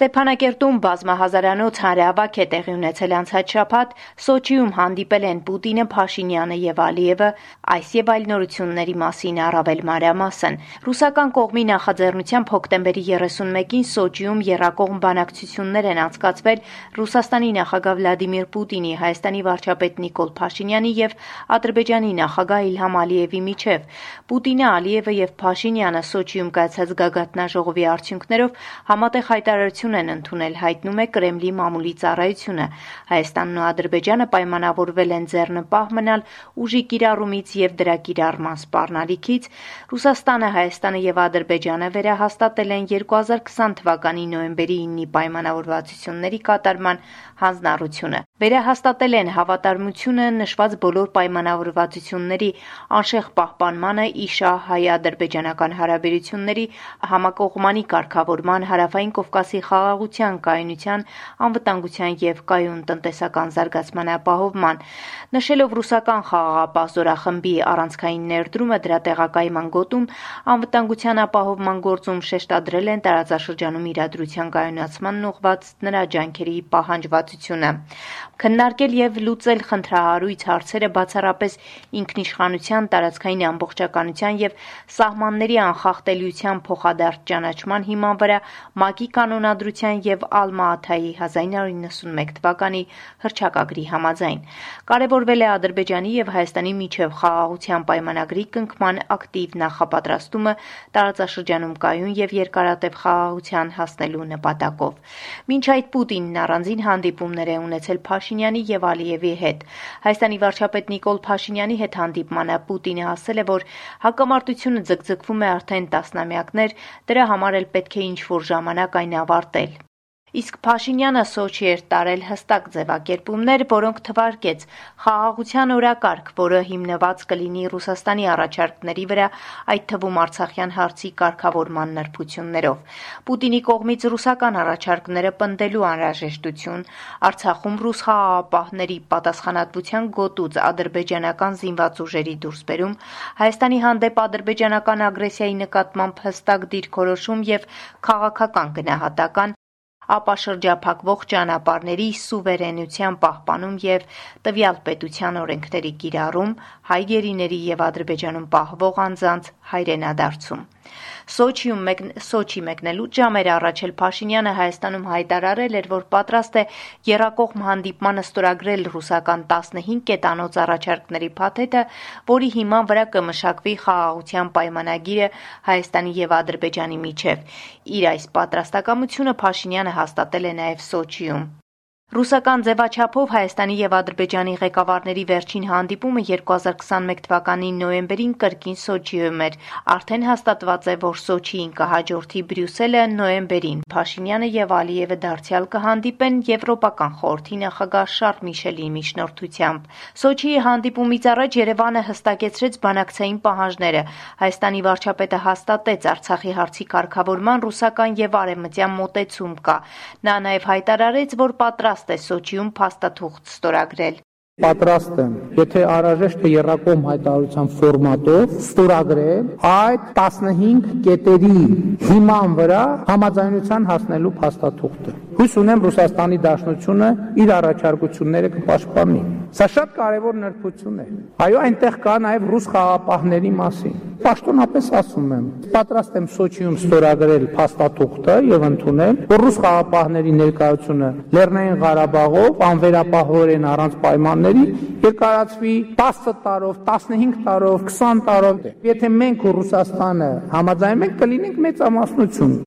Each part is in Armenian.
Ստեփանակերտում բազմահազարանոց հանրահավաք է տեղի ունեցել անցած շաբաթ, Սոչիում հանդիպել են Պուտինը, Փաշինյանը եւ Ալիևը, այս եւ այլ նորությունների մասին առավել մանրամասն։ Ռուսական կողմի նախաձեռնությամբ հոկտեմբերի 31-ին Սոչիում երակողմ բանակցություններ են անցկացվել Ռուսաստանի նախագահ Վլադիմիր Պուտինի, Հայաստանի վարչապետ Նիկոլ Փաշինյանի եւ Ադրբեջանի նախագահ Իլհամ Ալիևի միջև։ Պուտինը, Ալիևը եւ Փաշինյանը Սոչիում կայացած գագաթնաժողովի արդյունքներով համատեղ հայտարարություն են ընդունել, հայտնում է Կրեմլի մամուլի ծառայությունը։ Հայաստանն ու Ադրբեջանը պայմանավորվել են ձեռնպահ մնալ ուժի կիրառումից եւ դրա կիրառման սպառնալիքից։ Ռուսաստանը, Հայաստանը եւ Ադրբեջանը վերահաստատել են 2020 թվականի նոյեմբերի 9-ի պայմանավորվածությունների կատարման հանձնառությունը։ Վերահաստատել են հավատարմությունը նշված բոլոր պայմանավորվածությունների անշեղ պահպանմանը իշա հայ-ադրբեջանական հարաբերությունների համակողմանի կարգավորման հարավային Կովկասի խաղաղության, կայունության, անվտանգության եւ կայուն տնտեսական զարգացման ապահովման։ Նշելով ռուսական խաղաղապահ զորախմբի առանցքային ներդրումը դրա տեղակայման գոտում անվտանգության ապահովման գործում շեշտադրել են տարածաշրջանում իրադրության կայունացման ուղղված նրա ջանքերի պահանջվածությունը քննարկել եւ լուծել խնդրահարույց հարցերը բացառապես ինքնիշխանության, տարածքային ամբողջականության եւ սահմանների անխախտելիության փոխադարձ ճանաչման հիման վրա ՄԱԿ-ի կանոնադրության եւ Ալմա-Աթայի 1991 թվականի հռչակագրի համաձայն։ Կարևորվել է Ադրբեջանի եւ Հայաստանի միջև խաղաղության պայմանագրի կնքման ակտիվ նախապատրաստումը տարածաշրջանում կայուն եւ երկարատև խաղաղության հասնելու նպատակով։ Մինչ այդ Պուտինն առանձին հանդիպումներ է ունեցել Փաշինյանի եւ Ալիևի հետ։ Հայաստանի վարչապետ Նիկոլ Փաշինյանի հետ հանդիպմանը Պուտինը ասել է, որ հակամարտությունը ձգձգվում է արդեն տասնամյակներ, դրա համար էլ պետք է ինչ-որ ժամանակ այն ավարտել։ Իսկ Փաշինյանը Սոչի էր տարել հստակ ձևակերպումներ, որոնք թվարկեց խաղաղության օրակարգ, որը հիմնված կլինի Ռուսաստանի առաջարկների վրա, այդ թվում Արցախյան հարցի կարգավորման նրբություններով։ Պուտինի կողմից ռուսական առաջարկները պնդելու անհրաժեշտություն, Արցախում ռուս խաղաղապահների պատասխանատվության գոտուց ադրբեջանական զինված ուժերի դուրսբերում, Հայաստանի հանդեպ ադրբեջանական ագրեսիայի նկատմամբ հստակ դիրքորոշում եւ քաղաքական գնահատական ապա շրջափակվող ճանապարհների սուվերենության պահպանում եւ տվյալ պետության օրենքների կիրառում, հայ գերիների եւ Ադրբեջանում պահվող անձանց հայրենադարձում։ Սոչիում մեկ, Սոչի մեկնելուց ժամեր առաջ էլ Փաշինյանը Հայաստանում հայտարարել էր, որ պատրաստ է երակողմ հանդիպմանը ստորագրել ռուսական 15 կետանոց առաջարկների փաթեթը, որի հիման վրա կմշակվի խաղաղության պայմանագիրը Հայաստանի եւ Ադրբեջանի միջև։ Իր այս պատրաստակամությունը Փաշինյանը հաստատել է նաև Սոչիում։ Ռուսական ձևաչափով Հայաստանի եւ Ադրբեջանի ղեկավարների վերջին հանդիպումը 2021 թվականի նոյեմբերին կրկին Սոչիում էր։ Արդեն հաստատված է, որ Սոչիին կհաջորդի Բրյուսելը նոյեմբերին։ Փաշինյանը եւ Ալիևը դարձյալ կհանդիպեն Եվրոպական խորհրդի նախագահ Շարլ Միշելի միջնորդությամբ։ Սոչիի հանդիպումից առաջ Երևանը հստակեցրեց բանակցային պահանջները։ Հայաստանի վարչապետը հաստատեց Արցախի հարցի կարգավորման ռուսական եւ արևմտյան մոտեցում կա։ Նա նաեւ հայտարարեց, որ պատրաստ պատրաստ է Սոչիում փաստաթուղթ ստորագրել պատրաստ եմ, եթե անհրաժեշտ է երրակողմ հայտարարության ֆորմատով ստորագրել այդ 15 կետերի հիման վրա համաձայնության հասնելու փաստաթուղթը։ Հույս ունեմ Ռուսաստանի Դաշնությունը իր առաջարկությունները կպաշտպանի։ Սա շատ կարևոր նրբություն է։ Այո, այնտեղ կա նաև ռուս խաղապահների մասին։ Պաշտոնապես ասում եմ, պատրաստ եմ Սոչիում ստորագրել փաստաթուղթը եւ ընդունել, որ ռուս խաղապահների ներկայությունը Լեռնային Ղարաբաղով անվերապահորեն առանց պայմանների երկարացվի 10 տարով, 15 տարով, 20 տարով։ Եթե մենք ու Ռուսաստանը համաձայնենք, կլինենք մեծամասնություն։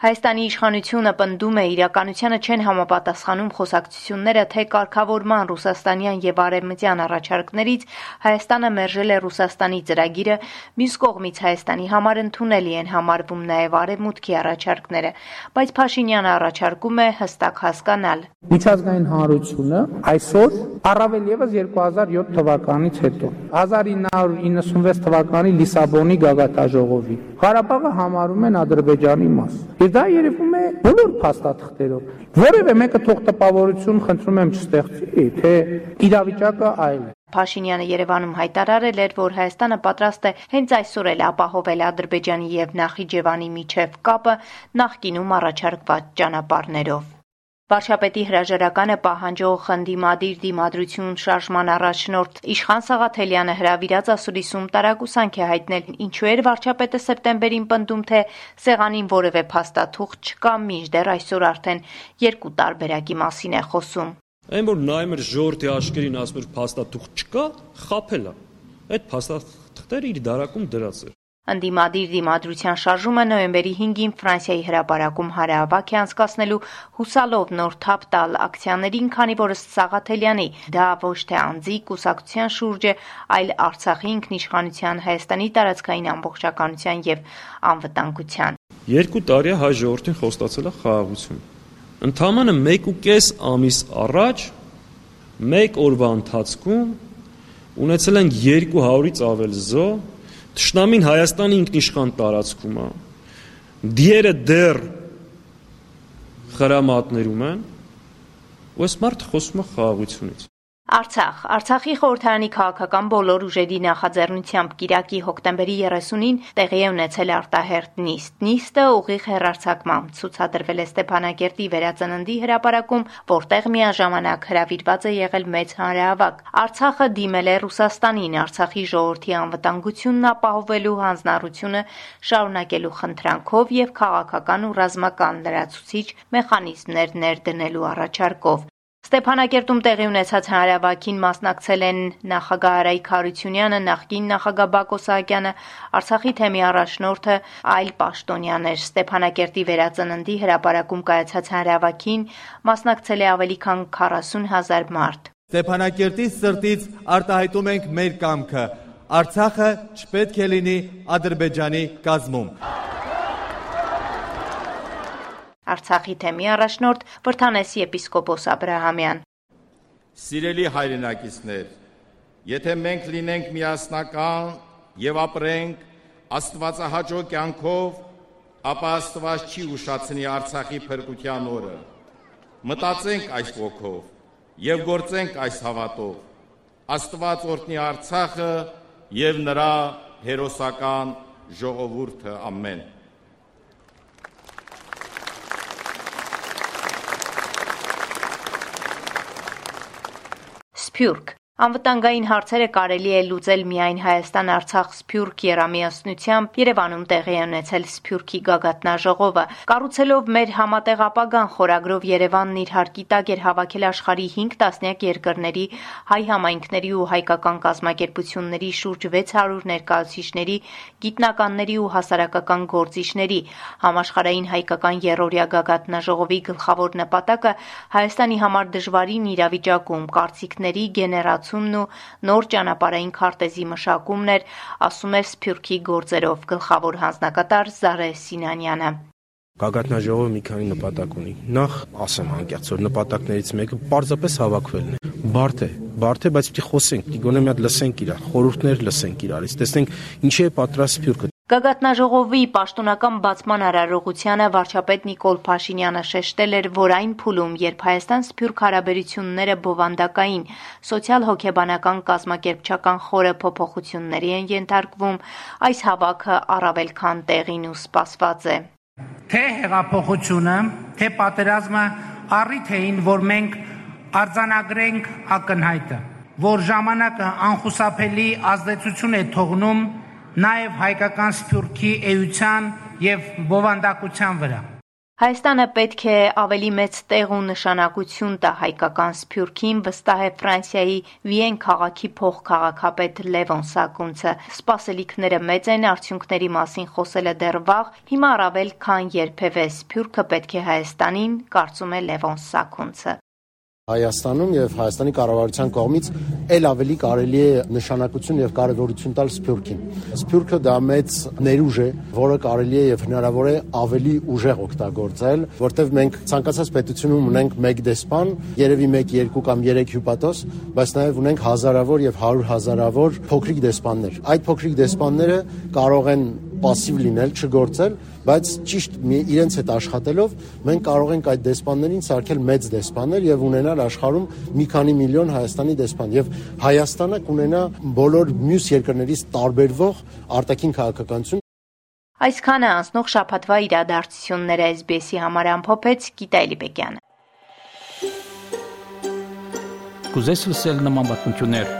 Հայաստանի իշխանությունը պնդում է իրականությանը չեն համապատասխանում խոսակցությունները, թե կարգավորման ռուսաստանյան եւ արևմտյան առաջարկներից Հայաստանը մերժել է Ռուսաստանի ծրագիրը, մյուս կողմից Հայաստանի համար ընդունելի են համարվում նաեւ արևմուտքի առաջարկները, բայց Փաշինյանը առաջարկում է հստակ հասկանալ։ Միջազգային հանրությունը այսօր առավել եւս 2007 թվականից հետո 1996 թվականի Լիսաբոնի գագաթաժողովի Ղարաբաղը համարում են Ադրբեջանի մաս։ Եվ դա երևում է բոլոր փաստաթղթերով։ Որևէ մեկը թող տպավորություն խնդրում եմ չստեղծի, թե իրավիճակը այլ է։ Փաշինյանը Երևանում հայտարարել էր, որ Հայաստանը պատրաստ է հենց այսօր էլ ապահովել Ադրբեջանի եւ Նախիջևանի միջև կապը նախկինում առաջարկված ճանապարհներով։ Վարչապետի հրաժարականը պահանջող ընդդիմադիր դիմադրություն շարժման առաջնորդ Իշխան Սաղաթելյանը հրավիրած ասուլիսում տարակուսանք է հայտնել, ինչու էր վարչապետը սեպտեմբերին պնդում, թե սեղանին որևէ փաստաթուղթ չկա, մինչդեռ այսօր արդեն երկու տարբերակի մասին է խոսում։ Այն որ նայում էր ժողովրդի աշկերին ասում էր փաստաթուղթ չկա, խափել է։ Այդ փաստաթղթերը իր դարակում դրած էր։ Անդիմադիր դիմադրության շարժումը նոյեմբերի 5-ին Ֆրանսիայի հրապարակում հարավակ է անցկացնելու հուսալով նոր թափ տալ ակցիաներին, քանի որ Սաղաթելյանի դա ոչ թե անձի կուսակցության շուրջ է, այլ Արցախի ինքնիշխանության Հայաստանի տարածքային ամբողջականության եւ անվտանգության։ Երկու տարի հայ ժողովրդին խոստացել է խաղաղություն Ընթամանը 1.5 ամիս առաջ մեկ օրվա ընթացքում ունեցել ենք 200-ից ավել զո Տշնամին Հայաստանի ինքնիշխան տարածքում է։ Դիերը դեռ խրամատներում են, ու այս մարդը խոսում է խաղաղությունից։ Արցախ. Արցախի խորհրդարանի քաղաքական բոլոր ուժերի նախաձեռնությամբ Կիրակի հոկտեմբերի 30-ին տեղի է ունեցել արտահերտ նիստ։ Նիստը ուղիղ հերարցակմամբ ցուցադրվել է Ստեփանակերտի վերածննդի հրապարակում, որտեղ միաժամանակ հրավիրված է եղել մեծ հանրահավաք։ Արցախը դիմել է Ռուսաստանին Արցախի ժողովրդի անվտանգությունն ապահովելու հանձնառությունը շարունակելու խնդրանքով եւ քաղաքական ու ռազմական լրացուցիչ մեխանիզմներ ներդնելու առաջարկով։ Ստեփանակերտում տեղի ունեցած հանրահավաքին մասնակցել են նախագահ Արայք Հարությունյանը, նախկին նախագահ Բակո Սահակյանը, Արցախի թեմի առաջնորդը, այլ պաշտոնյաներ։ Ստեփանակերտի վերածննդի հրապարակում կայացած հանրահավաքին մասնակցել է ավելի քան 40 հազար մարդ։ Ստեփանակերտի սրտից արտահայտում ենք մեր կամքը։ Արցախը չպետք է լինի Ադրբեջանի կազմում։ Արցախի թեմի առաջնորդ Վրթանես եպիսկոպոս Աբ รา համյան։ Սիրելի հայրենակիցներ, եթե մենք լինենք միասնական եւ ապրենք Աստվածահաճո կյանքով, ապա Աստված չի ուշացնի Արցախի փրկության օրը։ Մտածենք այս ոգով եւ գործենք այս հավատով։ Աստված օրհնի Արցախը եւ նրա հերոսական ժողովուրդը ամեն։ Սփյուռք Անվտանգային հարցերը կարելի է լուծել միայն Հայաստան-Արցախ Սփյուռք երամիասնությամբ Երևանում տեղի ունեցել Սփյուռքի գագաթնաժողովը։ Կառուցելով մեր համատեղ ապագան խորագրով Երևանն իր հարկի տակ էր հավաքել աշխարհի 5 տասնյակ երկրների հայ համայնքների ու հայկական կազմակերպությունների շուրջ 600 ներկայացուցիչների, գիտնականների ու հասարակական գործիչների։ Համաշխարհային հայկական երրորդյա գագաթնաժողովի գլխավոր նպատակը Հայաստանի համար դժվարին իրավիճակում կարծիքների գեներացիա զարգացումն ու նոր ճանապարհային քարտեզի մշակումն էր, ասում էր Սփյուռքի գործերով գլխավոր հանձնակատար Զարե Սինանյանը։ Գագաթնաժողովը մի քանի նպատակ ունի։ Նախ, ասեմ անկեղծ, որ նպատակներից մեկը պարզապես հավաքվելն է։ Բարդ է, բարդ է, բայց պիտի խոսենք, պիտի գոնե մի հատ լսենք իրար, խորհուրդներ լսենք իրարից, տեսնենք ինչի է պատրաստ Սփյուռքը։ Գագաթնաժողովի պաշտոնական բացման արարողությանը վարչապետ Նիկոլ Փաշինյանը շեշտել էր, որ այն փուլում, երբ Հայաստան-Սփյուռք հարաբերությունները բովանդակային, սոցիալ-հոգեբանական կազմակերպչական խորը փոփոխությունների են ենթարկվում, այս հավաքը առավել քան տեղին ու սպասված է։ Թե հեղափոխությունը, թե պատերազմը առիթ էին, որ մենք արձանագրենք ակնհայտը, որ ժամանակը անխուսափելի ազդեցություն է թողնում նաև հայկական սփյուռքի էության եւ բովանդակության վրա։ Հայաստանը պետք է ավելի մեծ տեղ ու նշանակություն տա հայկական սփյուռքին, վստահ է Ֆրանսիայի Վիեն քաղաքի փոխքաղաքապետ Լևոն Սակունցը։ Սպասելիքները մեծ են, արդյունքների մասին խոսելը դեռ վաղ, հիմա առավել քան երբևէ սփյուռքը պետք է Հայաստանին, կարծում է Լևոն Սակունցը։ Հայաստանում եւ Հայաստանի կառավարության կողմից ել ավելի կարելի է նշանակություն եւ կարեւորություն տալ Սփյուռքին։ Սփյուռքը դա մեծ ներուժ է, որը կարելի է եւ հնարավոր է ավելի ուժեղ օգտագործել, որտեղ մենք ցանկացած պետությունում ունենք մեկ դեսպան, երևի 1, 2 կամ 3 հյուպատոս, բայց նաեւ ունենք հազարավոր եւ 100 հազարավոր փոքրիկ դեսպաններ։ Այդ փոքրիկ դեսպանները կարող են пассив լինել, չգործել, բայց ճիշտ իրենց հետ աշխատելով մենք կարող ենք այդ դեսպաններին սարքել մեծ դեսպաններ եւ ունենալ աշխարհում մի քանի միլիոն Հայաստանի դեսպան եւ Հայաստանը կունենա բոլոր մյուս երկրներից տարբերվող արտաքին քաղաքականություն Այսքանը անցնող շաբաթվա իրադարձությունները SBS-ի համար ամփոփեց Գիտալի Բեկյանը։ Կուզես լսել նման բանություններ